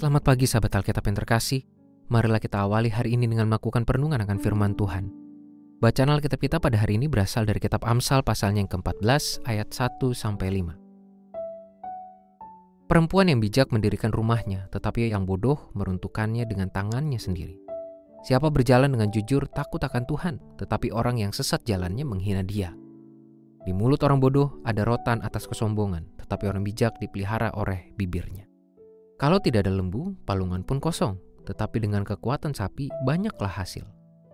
Selamat pagi sahabat Alkitab yang terkasih. Marilah kita awali hari ini dengan melakukan perenungan akan firman Tuhan. Bacaan Alkitab kita pada hari ini berasal dari kitab Amsal pasalnya yang ke-14 ayat 1 sampai 5. Perempuan yang bijak mendirikan rumahnya, tetapi yang bodoh meruntuhkannya dengan tangannya sendiri. Siapa berjalan dengan jujur takut akan Tuhan, tetapi orang yang sesat jalannya menghina dia. Di mulut orang bodoh ada rotan atas kesombongan, tetapi orang bijak dipelihara oleh bibirnya. Kalau tidak ada lembu, palungan pun kosong, tetapi dengan kekuatan sapi banyaklah hasil.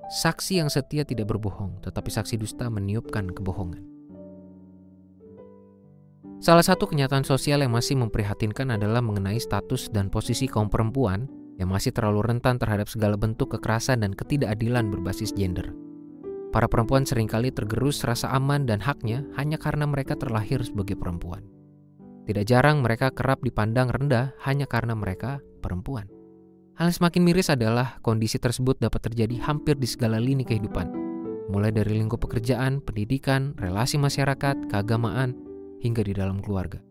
Saksi yang setia tidak berbohong, tetapi saksi dusta meniupkan kebohongan. Salah satu kenyataan sosial yang masih memprihatinkan adalah mengenai status dan posisi kaum perempuan yang masih terlalu rentan terhadap segala bentuk kekerasan dan ketidakadilan berbasis gender. Para perempuan sering kali tergerus rasa aman dan haknya hanya karena mereka terlahir sebagai perempuan. Tidak jarang mereka kerap dipandang rendah hanya karena mereka perempuan. Hal yang semakin miris adalah kondisi tersebut dapat terjadi hampir di segala lini kehidupan, mulai dari lingkup pekerjaan, pendidikan, relasi masyarakat, keagamaan, hingga di dalam keluarga.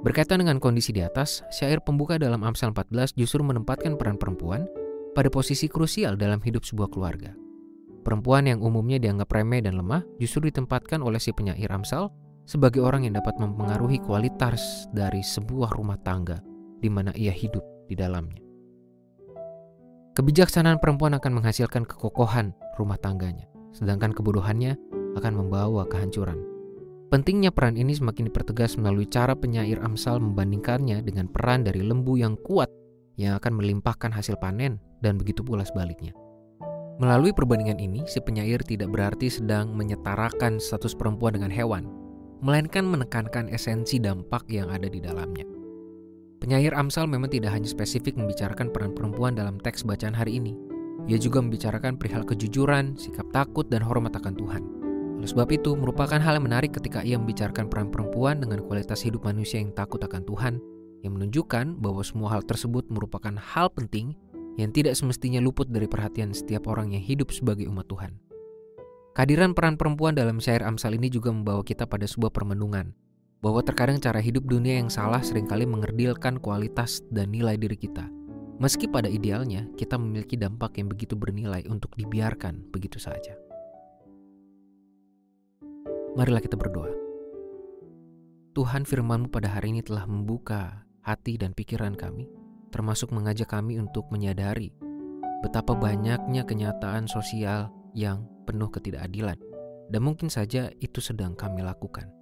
Berkaitan dengan kondisi di atas, syair pembuka dalam Amsal 14 justru menempatkan peran perempuan pada posisi krusial dalam hidup sebuah keluarga. Perempuan yang umumnya dianggap remeh dan lemah justru ditempatkan oleh si penyair Amsal sebagai orang yang dapat mempengaruhi kualitas dari sebuah rumah tangga di mana ia hidup di dalamnya. Kebijaksanaan perempuan akan menghasilkan kekokohan rumah tangganya, sedangkan kebodohannya akan membawa kehancuran. Pentingnya peran ini semakin dipertegas melalui cara penyair Amsal membandingkannya dengan peran dari lembu yang kuat yang akan melimpahkan hasil panen dan begitu pula sebaliknya. Melalui perbandingan ini, si penyair tidak berarti sedang menyetarakan status perempuan dengan hewan, melainkan menekankan esensi dampak yang ada di dalamnya. Penyair Amsal memang tidak hanya spesifik membicarakan peran perempuan dalam teks bacaan hari ini. Ia juga membicarakan perihal kejujuran, sikap takut, dan hormat akan Tuhan. Oleh sebab itu, merupakan hal yang menarik ketika ia membicarakan peran perempuan dengan kualitas hidup manusia yang takut akan Tuhan, yang menunjukkan bahwa semua hal tersebut merupakan hal penting yang tidak semestinya luput dari perhatian setiap orang yang hidup sebagai umat Tuhan. Kehadiran peran perempuan dalam syair Amsal ini juga membawa kita pada sebuah permenungan, bahwa terkadang cara hidup dunia yang salah sering kali mengerdilkan kualitas dan nilai diri kita. Meski pada idealnya kita memiliki dampak yang begitu bernilai untuk dibiarkan begitu saja. Marilah kita berdoa. Tuhan firmanmu pada hari ini telah membuka hati dan pikiran kami, termasuk mengajak kami untuk menyadari betapa banyaknya kenyataan sosial yang penuh ketidakadilan, dan mungkin saja itu sedang kami lakukan.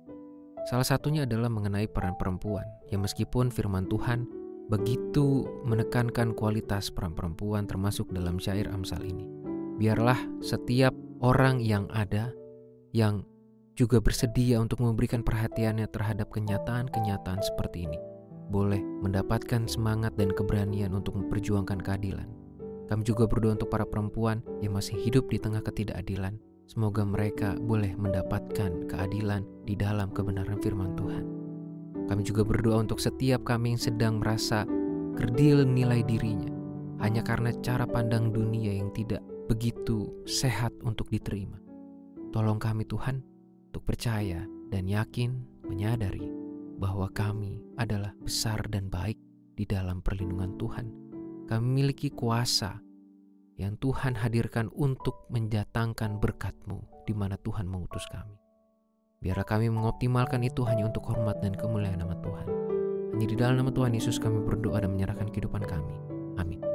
Salah satunya adalah mengenai peran perempuan, yang meskipun firman Tuhan begitu menekankan kualitas peran perempuan termasuk dalam syair Amsal ini. Biarlah setiap orang yang ada yang juga bersedia untuk memberikan perhatiannya terhadap kenyataan-kenyataan seperti ini boleh mendapatkan semangat dan keberanian untuk memperjuangkan keadilan kami juga berdoa untuk para perempuan yang masih hidup di tengah ketidakadilan. Semoga mereka boleh mendapatkan keadilan di dalam kebenaran firman Tuhan. Kami juga berdoa untuk setiap kami yang sedang merasa kerdil nilai dirinya hanya karena cara pandang dunia yang tidak begitu sehat untuk diterima. Tolong kami Tuhan untuk percaya dan yakin menyadari bahwa kami adalah besar dan baik di dalam perlindungan Tuhan kami memiliki kuasa yang Tuhan hadirkan untuk menjatangkan berkat-Mu di mana Tuhan mengutus kami. Biarlah kami mengoptimalkan itu hanya untuk hormat dan kemuliaan nama Tuhan. Hanya di dalam nama Tuhan Yesus kami berdoa dan menyerahkan kehidupan kami. Amin.